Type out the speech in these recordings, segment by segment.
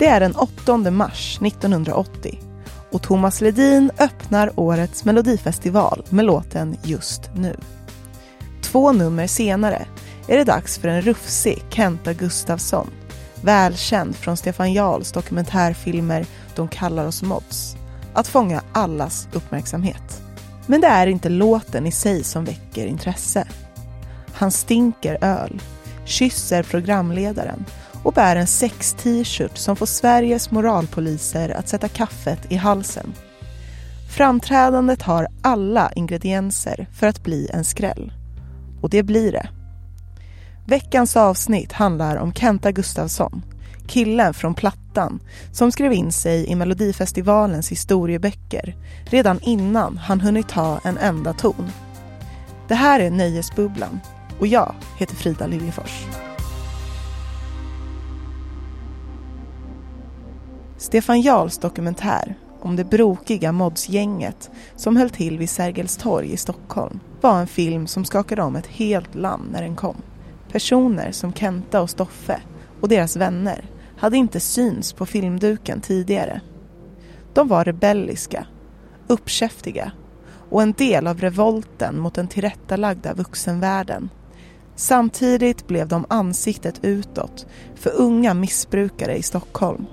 Det är den 8 mars 1980 och Thomas Ledin öppnar årets melodifestival med låten Just nu. Två nummer senare är det dags för en rufsig Kenta Gustafsson, välkänd från Stefan Jarls dokumentärfilmer De kallar oss mods, att fånga allas uppmärksamhet. Men det är inte låten i sig som väcker intresse. Han stinker öl, kysser programledaren och bär en sex-t-shirt som får Sveriges moralpoliser att sätta kaffet i halsen. Framträdandet har alla ingredienser för att bli en skräll. Och det blir det. Veckans avsnitt handlar om Kenta Gustafsson, killen från Plattan som skrev in sig i Melodifestivalens historieböcker redan innan han hunnit ta en enda ton. Det här är Nöjesbubblan och jag heter Frida Liljefors. Stefan Jarls dokumentär om det brokiga modsgänget som höll till vid Sergels torg i Stockholm var en film som skakade om ett helt land när den kom. Personer som Kenta och Stoffe och deras vänner hade inte syns på filmduken tidigare. De var rebelliska, uppkäftiga och en del av revolten mot den tillrättalagda vuxenvärlden. Samtidigt blev de ansiktet utåt för unga missbrukare i Stockholm.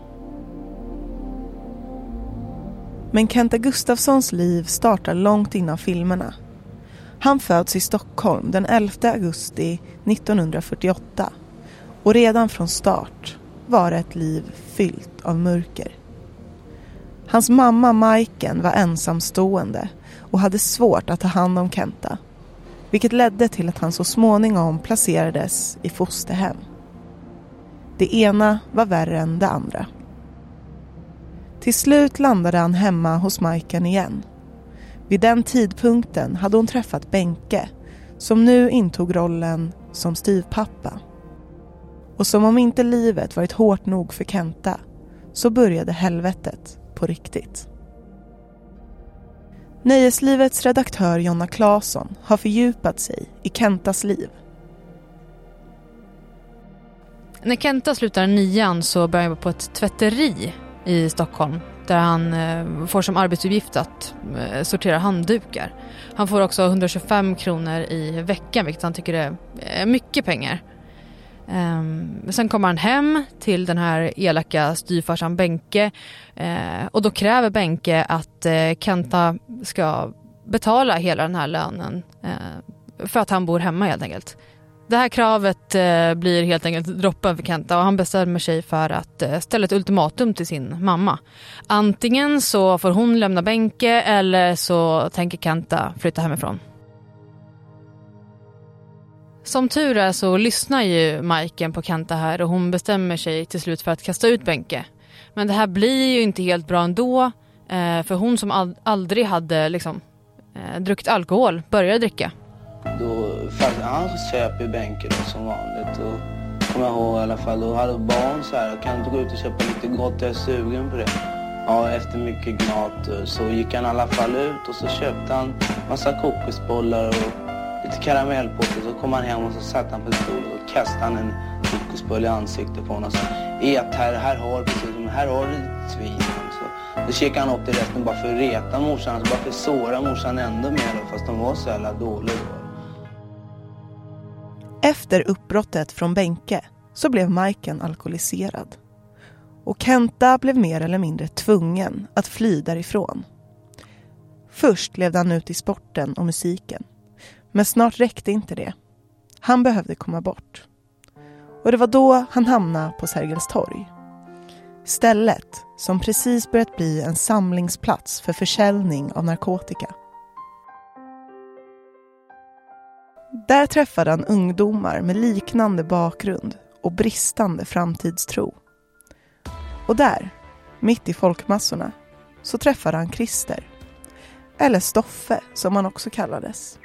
Men Kenta Gustafssons liv startar långt innan filmerna. Han föds i Stockholm den 11 augusti 1948 och redan från start var det ett liv fyllt av mörker. Hans mamma Majken var ensamstående och hade svårt att ta hand om Kenta vilket ledde till att han så småningom placerades i fosterhem. Det ena var värre än det andra. Till slut landade han hemma hos Majken igen. Vid den tidpunkten hade hon träffat Benke som nu intog rollen som styvpappa. Och som om inte livet varit hårt nog för Kenta så började helvetet på riktigt. Nöjeslivets redaktör Jonna Claesson har fördjupat sig i Kentas liv. När Kenta slutar nian så börjar han på ett tvätteri i Stockholm där han eh, får som arbetsuppgift att eh, sortera handdukar. Han får också 125 kronor i veckan vilket han tycker är mycket pengar. Ehm, sen kommer han hem till den här elaka styvfarsan Benke eh, och då kräver Benke att Kenta ska betala hela den här lönen för att han bor hemma helt enkelt. Det här kravet eh, blir helt enkelt droppen för Kenta och han bestämmer sig för att eh, ställa ett ultimatum till sin mamma. Antingen så får hon lämna Benke eller så tänker Kenta flytta hemifrån. Som tur är så lyssnar ju Majken på Kenta här och hon bestämmer sig till slut för att kasta ut Benke. Men det här blir ju inte helt bra ändå. Eh, för hon som aldrig hade liksom, druckit alkohol börjar dricka. Då, fanns han söp i bänken då, som vanligt. Och kommer jag ihåg i alla fall. Då hade barn så här. Kan inte gå ut och köpa lite gott? Jag är sugen på det. Ja, efter mycket gnat eh, så gick han i alla fall ut och så köpte han massa kokosbollar och lite karamellpåse. Så kom han hem och så satt han på stolen och kastade han en kokosboll i ansiktet på honom. Så, ät här, här har, precis, här har du svin. Så, Då kikade han upp till resten bara för att reta morsan, alltså bara för att såra morsan ändå mer då, fast de var så jävla dåliga då. Efter uppbrottet från Benke så blev Majken alkoholiserad. Och Kenta blev mer eller mindre tvungen att fly därifrån. Först levde han ut i sporten och musiken. Men snart räckte inte det. Han behövde komma bort. Och det var då han hamnade på Sergels torg. Stället som precis börjat bli en samlingsplats för försäljning av narkotika. Där träffade han ungdomar med liknande bakgrund och bristande framtidstro. Och där, mitt i folkmassorna, så träffade han Christer. Eller Stoffe, som han också kallades.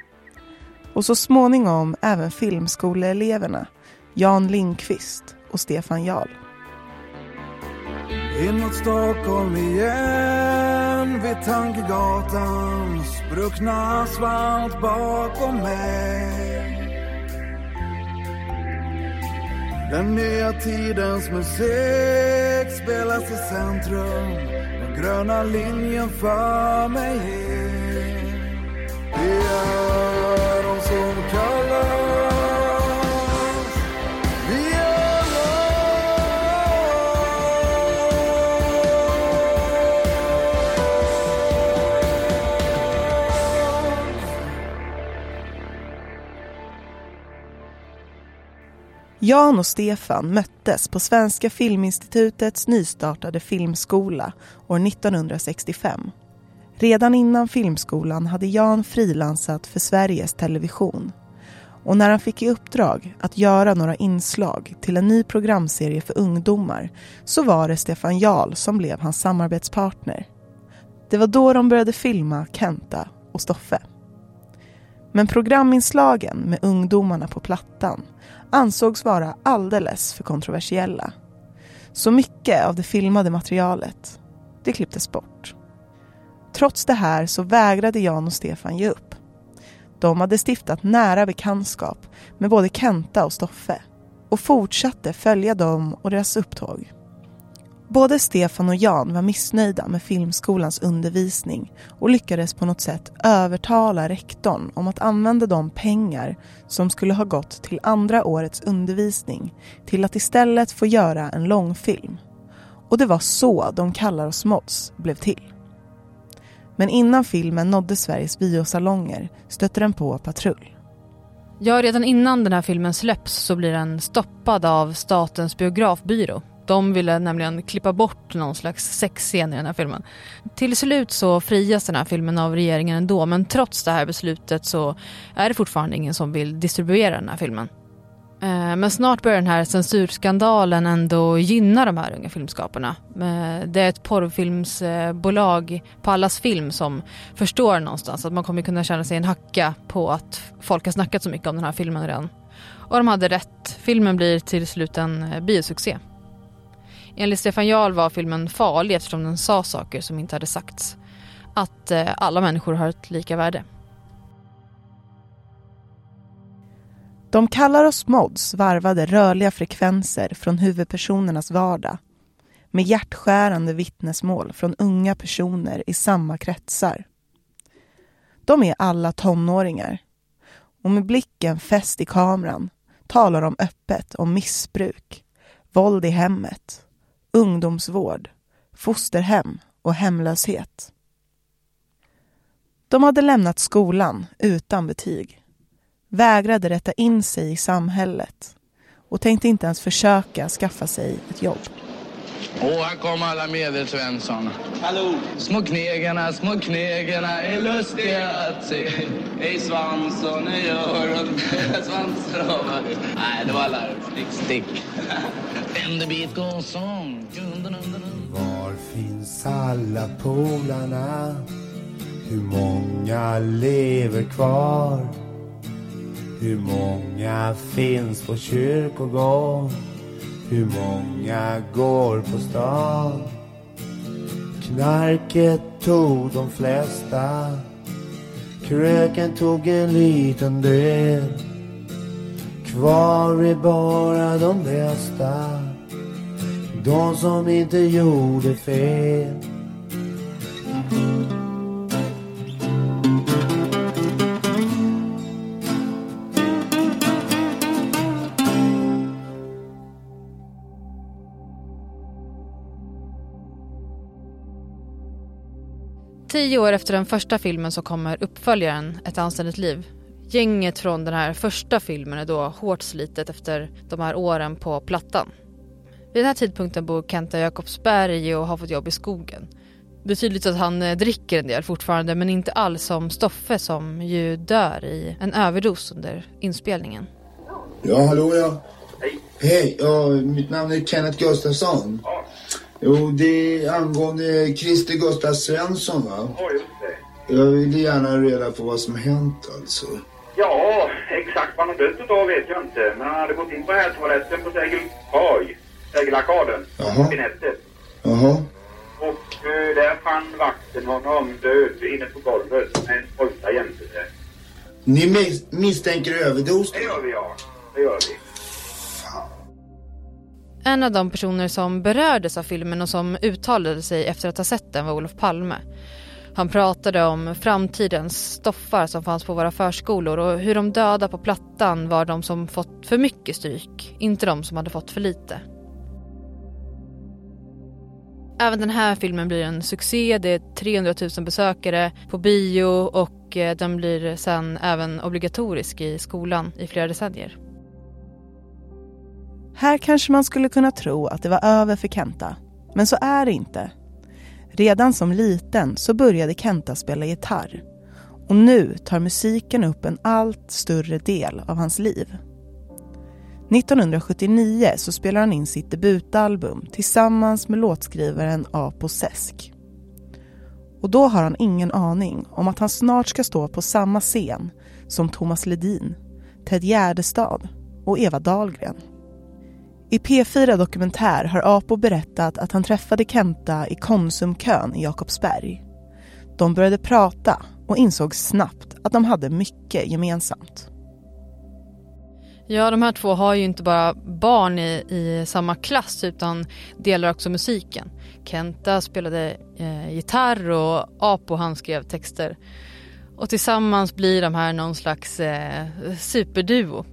Och så småningom även filmskoleeleverna Jan Lindqvist och Stefan Jarl. Inåt Stockholm igen vid Tankegatan Spruckna asfalt bakom mig Den nya tidens musik spelas i centrum Den gröna linjen för mig Yeah. Jan och Stefan möttes på Svenska Filminstitutets nystartade filmskola år 1965. Redan innan filmskolan hade Jan frilansat för Sveriges Television. Och när han fick i uppdrag att göra några inslag till en ny programserie för ungdomar så var det Stefan Jarl som blev hans samarbetspartner. Det var då de började filma Kenta och Stoffe. Men programinslagen med ungdomarna på plattan ansågs vara alldeles för kontroversiella. Så mycket av det filmade materialet, det klipptes bort. Trots det här så vägrade Jan och Stefan ge upp. De hade stiftat nära bekantskap med både Kenta och Stoffe och fortsatte följa dem och deras upptåg. Både Stefan och Jan var missnöjda med filmskolans undervisning och lyckades på något sätt övertala rektorn om att använda de pengar som skulle ha gått till andra årets undervisning till att istället få göra en långfilm. Och det var så De kallar oss mods blev till. Men innan filmen nådde Sveriges biosalonger stötte den på patrull. Ja, redan innan den här filmen släpps så blir den stoppad av Statens biografbyrå. De ville nämligen klippa bort någon slags sexscen i den här filmen. Till slut så frias den här filmen av regeringen ändå men trots det här beslutet så är det fortfarande ingen som vill distribuera den här filmen. Eh, men snart börjar den här censurskandalen ändå gynna de här unga filmskaparna. Eh, det är ett porrfilmsbolag, Pallas Film, som förstår någonstans att man kommer kunna känna sig en hacka på att folk har snackat så mycket om den här filmen redan. Och de hade rätt. Filmen blir till slut en eh, biosuccé. Enligt Stefan Jarl var filmen farlig eftersom den sa saker som inte hade sagts. Att eh, alla människor har ett lika värde. De kallar oss mods varvade rörliga frekvenser från huvudpersonernas vardag med hjärtskärande vittnesmål från unga personer i samma kretsar. De är alla tonåringar och med blicken fäst i kameran talar de öppet om missbruk, våld i hemmet, ungdomsvård, fosterhem och hemlöshet. De hade lämnat skolan utan betyg vägrade rätta in sig i samhället och tänkte inte ens försöka skaffa sig ett jobb. Åh, här kommer alla medelsvensson. Hallå! Små knegarna, små knegarna är lustiga att se. Hej Svansson, hej öron, svansar av. Nej, det var alla flickstick. Bänderbit går sång. Var finns alla polarna? Hur många lever kvar? Hur många finns på kyrkogård? Hur många går på stan? Knarket tog de flesta. Kröken tog en liten del. Kvar är bara de bästa. De som inte gjorde fel. Tio år efter den första filmen så kommer uppföljaren Ett anständigt liv. Gänget från den här första filmen är då hårt slitet efter de här åren på Plattan. Vid den här tidpunkten bor Kenta Jakobsberg och har fått jobb i skogen. Det är tydligt att han eh, dricker en del fortfarande men inte alls som Stoffe som ju dör i en överdos under inspelningen. Ja, hallå ja. Hej. Hej, ja, mitt namn är Kenneth Gustafsson. Ja. Jo, det är angående Christer Gustaf Svensson va? Ja, just det. Jag vill gärna reda på vad som hänt alltså. Ja, exakt vad han dött utav vet jag inte. Men han hade gått in på herrtoaletten på Segelborg, Segelarkaden, Jaha. nätet. Jaha. Och eh, där fann vakten honom död inne på golvet med en spruta jämte sig. Ni mis- misstänker överdos? Det gör vi ja, det gör vi. En av de personer som berördes av filmen och som uttalade sig efter att ha sett den var Olof Palme. Han pratade om framtidens stoffar som fanns på våra förskolor och hur de döda på plattan var de som fått för mycket stryk, inte de som hade fått för lite. Även den här filmen blir en succé, det är 300 000 besökare på bio och eh, den blir sen även obligatorisk i skolan i flera decennier. Här kanske man skulle kunna tro att det var över för Kenta. Men så är det inte. Redan som liten så började Kenta spela gitarr. Och nu tar musiken upp en allt större del av hans liv. 1979 så spelar han in sitt debutalbum tillsammans med låtskrivaren Apo Sesk. Och då har han ingen aning om att han snart ska stå på samma scen som Thomas Ledin, Ted Gärdestad och Eva Dahlgren. I P4 Dokumentär har Apo berättat att han träffade Kenta i Konsumkön i Jakobsberg. De började prata och insåg snabbt att de hade mycket gemensamt. Ja, de här två har ju inte bara barn i, i samma klass utan delar också musiken. Kenta spelade eh, gitarr och Apo han skrev texter. Och tillsammans blir de här någon slags eh, superduo.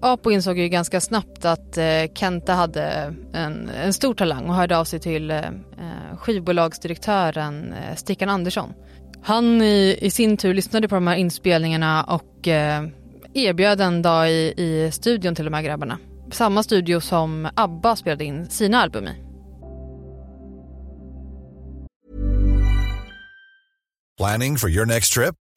Apo insåg ju ganska snabbt att eh, Kenta hade en, en stor talang och hörde av sig till eh, eh skivbolagsdirektören eh, Stickan Andersson. Han i, i, sin tur lyssnade på de här inspelningarna och eh, erbjöd en dag i, i studion till de här grabbarna. Samma studio som ABBA spelade in sina album i. Planning for your next trip?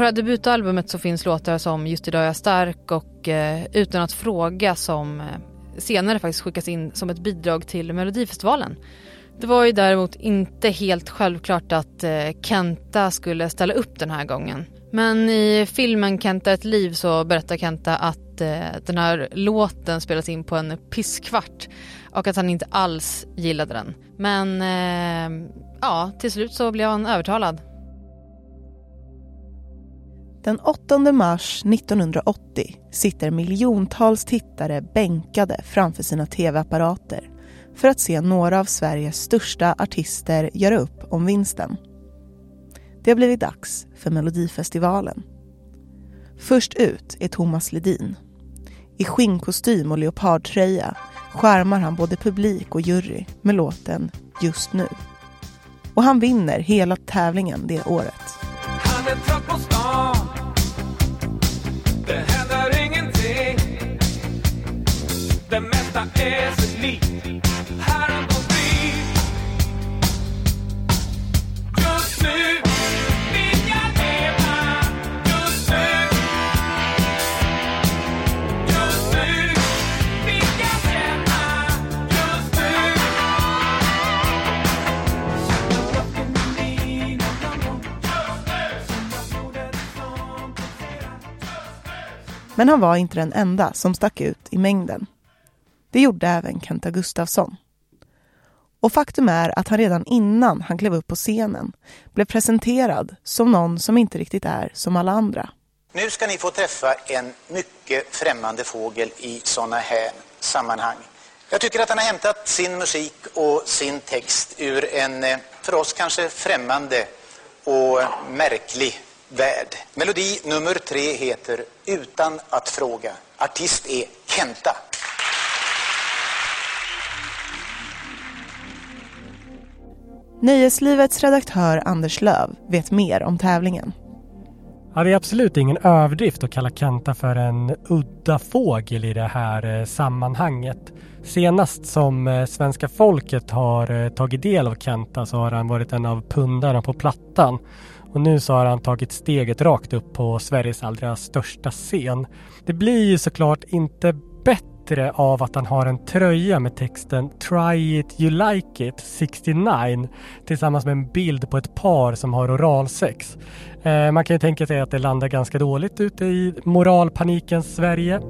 På det här debutalbumet så finns låtar som Just idag är jag stark och eh, Utan att fråga som eh, senare faktiskt skickas in som ett bidrag till Melodifestivalen. Det var ju däremot inte helt självklart att eh, Kenta skulle ställa upp den här gången. Men i filmen Kenta ett liv så berättar Kenta att eh, den här låten spelas in på en pisskvart och att han inte alls gillade den. Men eh, ja, till slut så blev han övertalad. Den 8 mars 1980 sitter miljontals tittare bänkade framför sina tv-apparater för att se några av Sveriges största artister göra upp om vinsten. Det har blivit dags för Melodifestivalen. Först ut är Thomas Ledin. I skinnkostym och leopardtröja skärmar han både publik och jury med låten Just nu. Och han vinner hela tävlingen det året. Det händer ingenting. Det mesta är sitt likt Här runt omkring. Just nu. Men han var inte den enda som stack ut i mängden. Det gjorde även Kenta Gustafsson. Och faktum är att han redan innan han klev upp på scenen blev presenterad som någon som inte riktigt är som alla andra. Nu ska ni få träffa en mycket främmande fågel i sådana här sammanhang. Jag tycker att han har hämtat sin musik och sin text ur en eh, för oss kanske främmande och märklig värld. Melodi nummer tre heter Utan att fråga. Artist är Kenta. Nöjeslivets redaktör Anders Löv vet mer om tävlingen. Ja, det är absolut ingen överdrift att kalla Kenta för en udda fågel i det här eh, sammanhanget. Senast som eh, svenska folket har eh, tagit del av Kenta så har han varit en av pundarna på Plattan. Och nu så har han tagit steget rakt upp på Sveriges allra största scen. Det blir ju såklart inte bättre av att han har en tröja med texten Try it you like it 69 tillsammans med en bild på ett par som har oralsex. Eh, man kan ju tänka sig att det landar ganska dåligt ute i moralpanikens Sverige.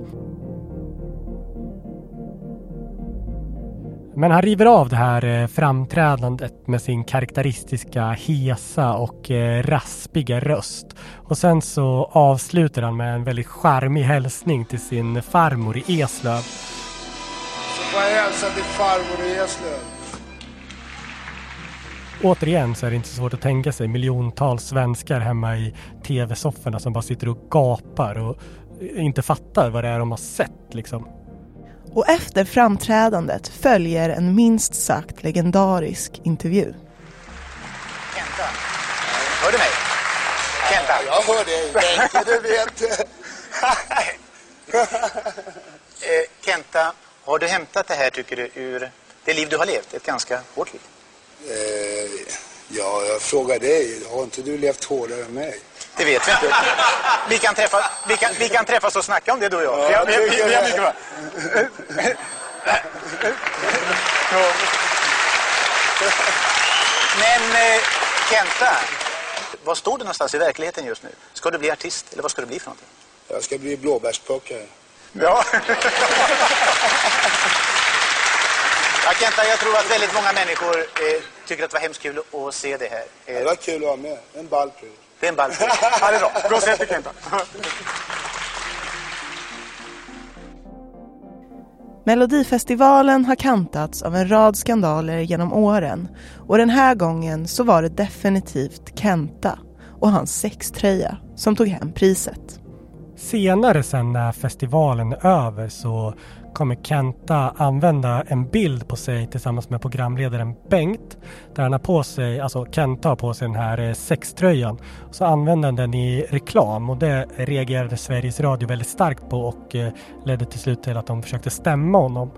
Men han river av det här eh, framträdandet med sin karaktäristiska hesa och eh, raspiga röst. Och sen så avslutar han med en väldigt charmig hälsning till sin farmor i Eslöv. Så får jag hälsa till farmor i Eslöv. Återigen så är det inte så svårt att tänka sig miljontals svenskar hemma i tv-sofforna som bara sitter och gapar och inte fattar vad det är de har sett liksom. Och efter framträdandet följer en minst sagt legendarisk intervju. Kenta. Hör du mig? Kenta. Jag hör dig Benke, du vet. Eh, Kenta, har du hämtat det här tycker du ur det liv du har levt? Ett ganska hårt liv. Eh, ja, jag frågar dig. Har inte du levt hårdare än mig? Det vet vi inte. Vi kan, träffa, vi, kan, vi kan träffas och snacka om det du och jag. Ja, jag har det. mycket va? Men eh, Kenta, var står du någonstans i verkligheten just nu? Ska du bli artist eller vad ska du bli för någonting? Jag ska bli blåbärsplockare. Ja. Ja, Kenta, jag tror att väldigt många människor eh, tycker att det var hemskt kul att se det här. Eh, Det var kul att vara med. En ball pryl. Det är en ball. Ja, det är bra. Bra sett, Kenta. Melodifestivalen har kantats av en rad skandaler genom åren och den här gången så var det definitivt Kenta och hans sextröja som tog hem priset. Senare sen när festivalen är över så kommer Kenta använda en bild på sig tillsammans med programledaren Bengt. Där han har på sig, alltså Kenta har på sig den här eh, sextröjan. Så använder han den i reklam och det reagerade Sveriges Radio väldigt starkt på och eh, ledde till slut till att de försökte stämma honom.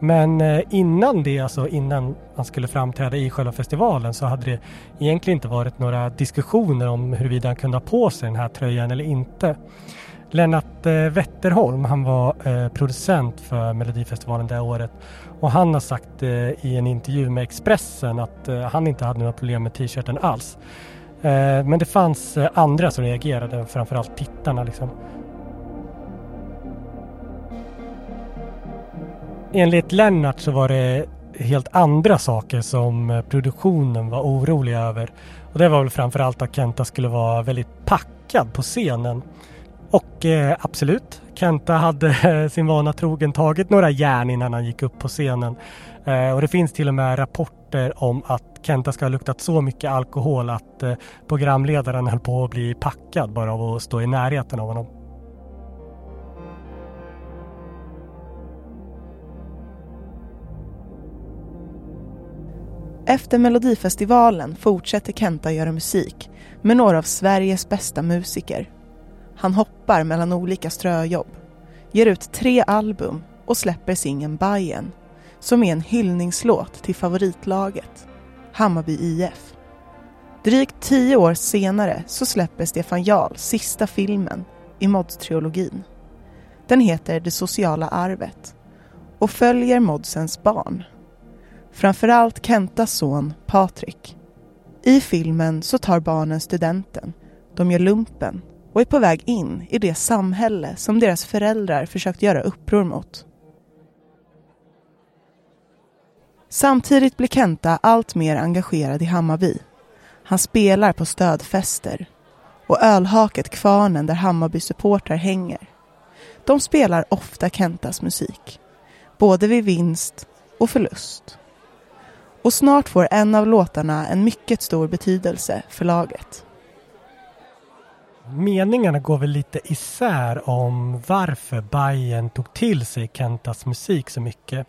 Men eh, innan det, alltså innan han skulle framträda i själva festivalen så hade det egentligen inte varit några diskussioner om huruvida han kunde ha på sig den här tröjan eller inte. Lennart eh, Wetterholm, han var eh, producent för Melodifestivalen det året och han har sagt eh, i en intervju med Expressen att han inte hade några problem med t-shirten alls. Men det fanns andra som reagerade, framförallt tittarna liksom. Enligt Lennart så var det helt andra saker som produktionen var orolig över. Och det var väl framförallt att Kenta skulle vara väldigt packad på scenen. Och eh, absolut, Kenta hade eh, sin vana trogen tagit några järn innan han gick upp på scenen. Eh, och det finns till och med rapporter om att Kenta ska ha luktat så mycket alkohol att eh, programledaren höll på att bli packad bara av att stå i närheten av honom. Efter Melodifestivalen fortsätter Kenta göra musik med några av Sveriges bästa musiker. Han hoppar mellan olika ströjobb, ger ut tre album och släpper singeln Bajen som är en hyllningslåt till favoritlaget, Hammarby IF. Drygt tio år senare så släpper Stefan Jarl sista filmen i Mods-trilogin. Den heter Det sociala arvet och följer Modsens barn. Framförallt Kentas son Patrik. I filmen så tar barnen studenten, de gör lumpen och är på väg in i det samhälle som deras föräldrar försökt göra uppror mot. Samtidigt blir Kenta allt mer engagerad i Hammarby. Han spelar på stödfester och ölhaket Kvarnen där Hammarby-supportrar hänger. De spelar ofta Kentas musik, både vid vinst och förlust. Och snart får en av låtarna en mycket stor betydelse för laget. Meningarna går väl lite isär om varför Bayern tog till sig Kentas musik så mycket.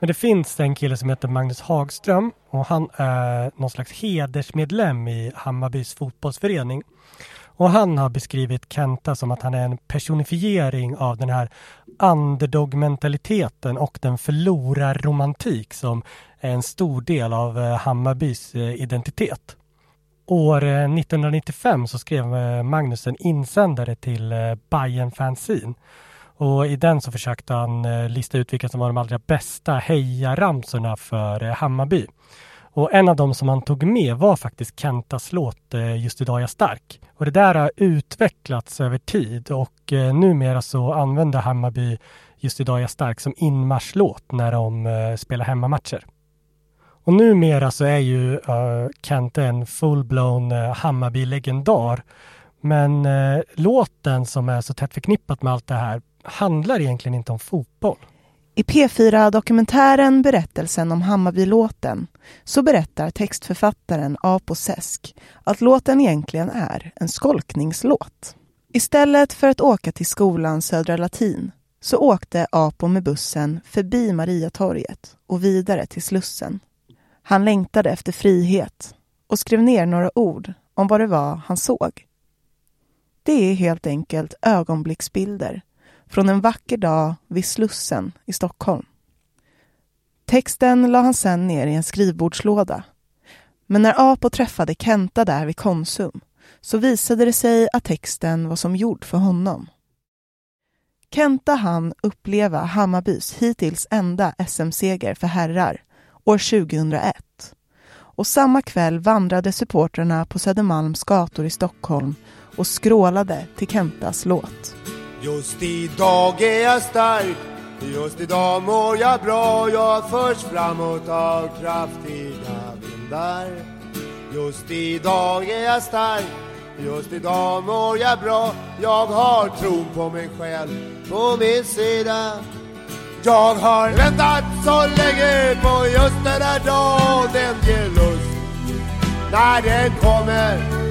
Men det finns en kille som heter Magnus Hagström och han är någon slags hedersmedlem i Hammarbys fotbollsförening. Och han har beskrivit Kenta som att han är en personifiering av den här underdog-mentaliteten och den förlorarromantik som är en stor del av eh, Hammarbys eh, identitet. År eh, 1995 så skrev eh, Magnus en insändare till eh, Bayern Fanzine och i den så försökte han lista ut vilka som var de allra bästa hejaramsorna för Hammarby. Och en av dem som han tog med var faktiskt Kentas låt Just idag är jag stark. Och det där har utvecklats över tid och numera så använder Hammarby Just idag är jag stark som inmarschlåt när de spelar hemmamatcher. Och numera så är ju uh, Kent en full-blown uh, Hammarby-legendar. Men uh, låten som är så tätt förknippat med allt det här handlar egentligen inte om fotboll. I P4-dokumentären Berättelsen om Hammarby-låten så berättar textförfattaren Apo Sesk att låten egentligen är en skolkningslåt. Istället för att åka till skolan Södra Latin så åkte Apo med bussen förbi Mariatorget och vidare till Slussen. Han längtade efter frihet och skrev ner några ord om vad det var han såg. Det är helt enkelt ögonblicksbilder från en vacker dag vid Slussen i Stockholm. Texten la han sen ner i en skrivbordslåda. Men när Apo träffade Kenta där vid Konsum så visade det sig att texten var som gjord för honom. Kenta hann uppleva Hammarbys hittills enda SM-seger för herrar år 2001. Och samma kväll vandrade supportrarna på Södermalms gator i Stockholm och skrålade till Kentas låt. Just idag är jag stark, just idag mår jag bra Jag förs framåt av kraftiga vindar Just idag är jag stark, just idag mår jag bra Jag har tron på mig själv på min sida jag har väntat så länge på just den här dagen Den ger lust när den kommer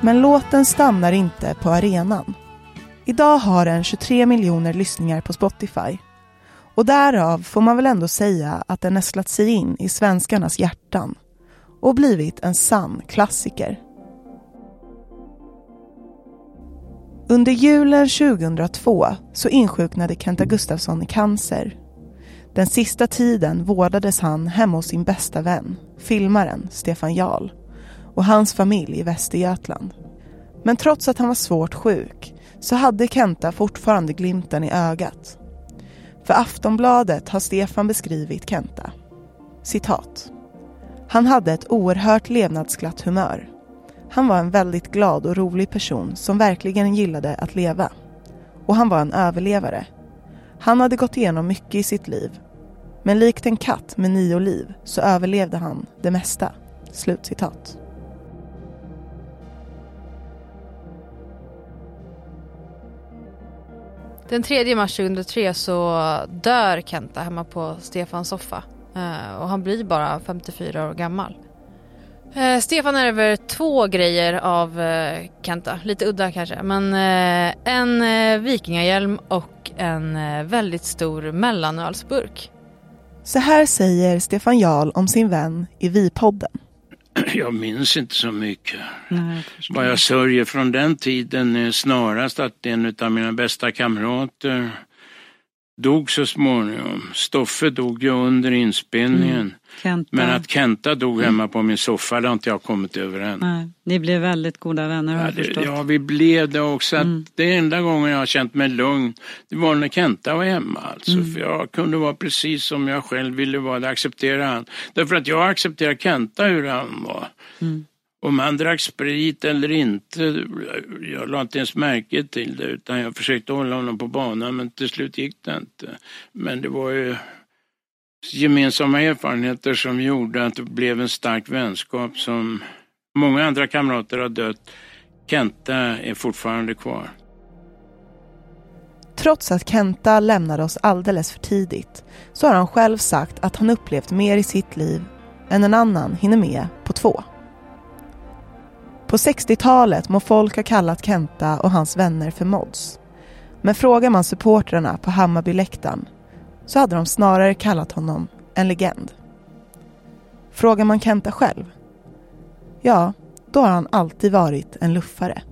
Men låten stannar inte på arenan. Idag har den 23 miljoner lyssningar på Spotify. Och därav får man väl ändå säga att den nästlat sig in i svenskarnas hjärtan och blivit en sann klassiker. Under julen 2002 så insjuknade Kenta Gustafsson i cancer. Den sista tiden vårdades han hemma hos sin bästa vän, filmaren Stefan Jarl och hans familj i Västergötland. Men trots att han var svårt sjuk så hade Kenta fortfarande glimten i ögat. För Aftonbladet har Stefan beskrivit Kenta. Citat. Han hade ett oerhört levnadsglatt humör han var en väldigt glad och rolig person som verkligen gillade att leva. Och han var en överlevare. Han hade gått igenom mycket i sitt liv. Men likt en katt med nio liv så överlevde han det mesta. Slutcitat. Den 3 mars 2003 så dör Kenta hemma på Stefans soffa. Eh, och han blir bara 54 år gammal. Eh, Stefan ärver två grejer av eh, Kenta, lite udda kanske. Men eh, en eh, vikingahjälm och en eh, väldigt stor mellanölsburk. Så här säger Stefan Jarl om sin vän i Vi-podden. Jag minns inte så mycket. Nej, jag Vad jag sörjer från den tiden är snarast att en av mina bästa kamrater dog så småningom. Stoffe dog ju under inspelningen. Mm. Kenta. Men att Kenta dog hemma på min soffa, det har inte jag kommit över än. Nej, ni blev väldigt goda vänner har Ja, jag förstått. ja, vi blev det också. Mm. Det enda gången jag har känt mig lugn, det var när Kenta var hemma. Alltså, Mm. För jag kunde vara precis som jag själv ville vara, det accepterade han. Därför att jag accepterar Kenta hur han var. Mm. Om han drack sprit eller inte, jag la inte ens märke till det utan jag försökte hålla honom på banan men till slut gick det inte. Men det var ju gemensamma erfarenheter som gjorde att det blev en stark vänskap som många andra kamrater har dött. Kenta är fortfarande kvar. Trots att Kenta lämnade oss alldeles för tidigt så har han själv sagt att han upplevt mer i sitt liv än en annan hinner med på två. På 60-talet må folk ha kallat Kenta och hans vänner för mods. Men frågar man supportrarna på Hammarbyläktaren så hade de snarare kallat honom en legend. Frågar man Kenta själv? Ja, då har han alltid varit en luffare.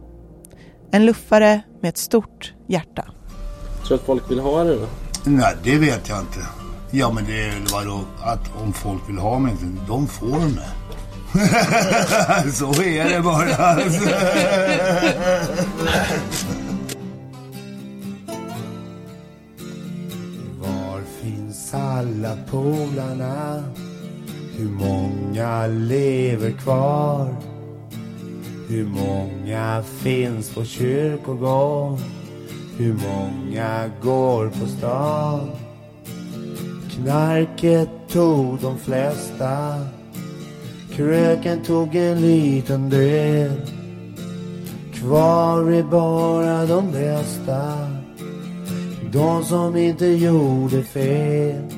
En luffare med ett stort hjärta. Tror du att folk vill ha det då? Nej, det vet jag inte. Ja, men det är väl vadå, att om folk vill ha mig, de får mig. Så är det bara. finns alla polarna? Hur många lever kvar? Hur många finns på kyrkogård? Hur många går på stan? Knarket tog de flesta Kröken tog en liten del Kvar är bara de bästa de som inte gjorde fel.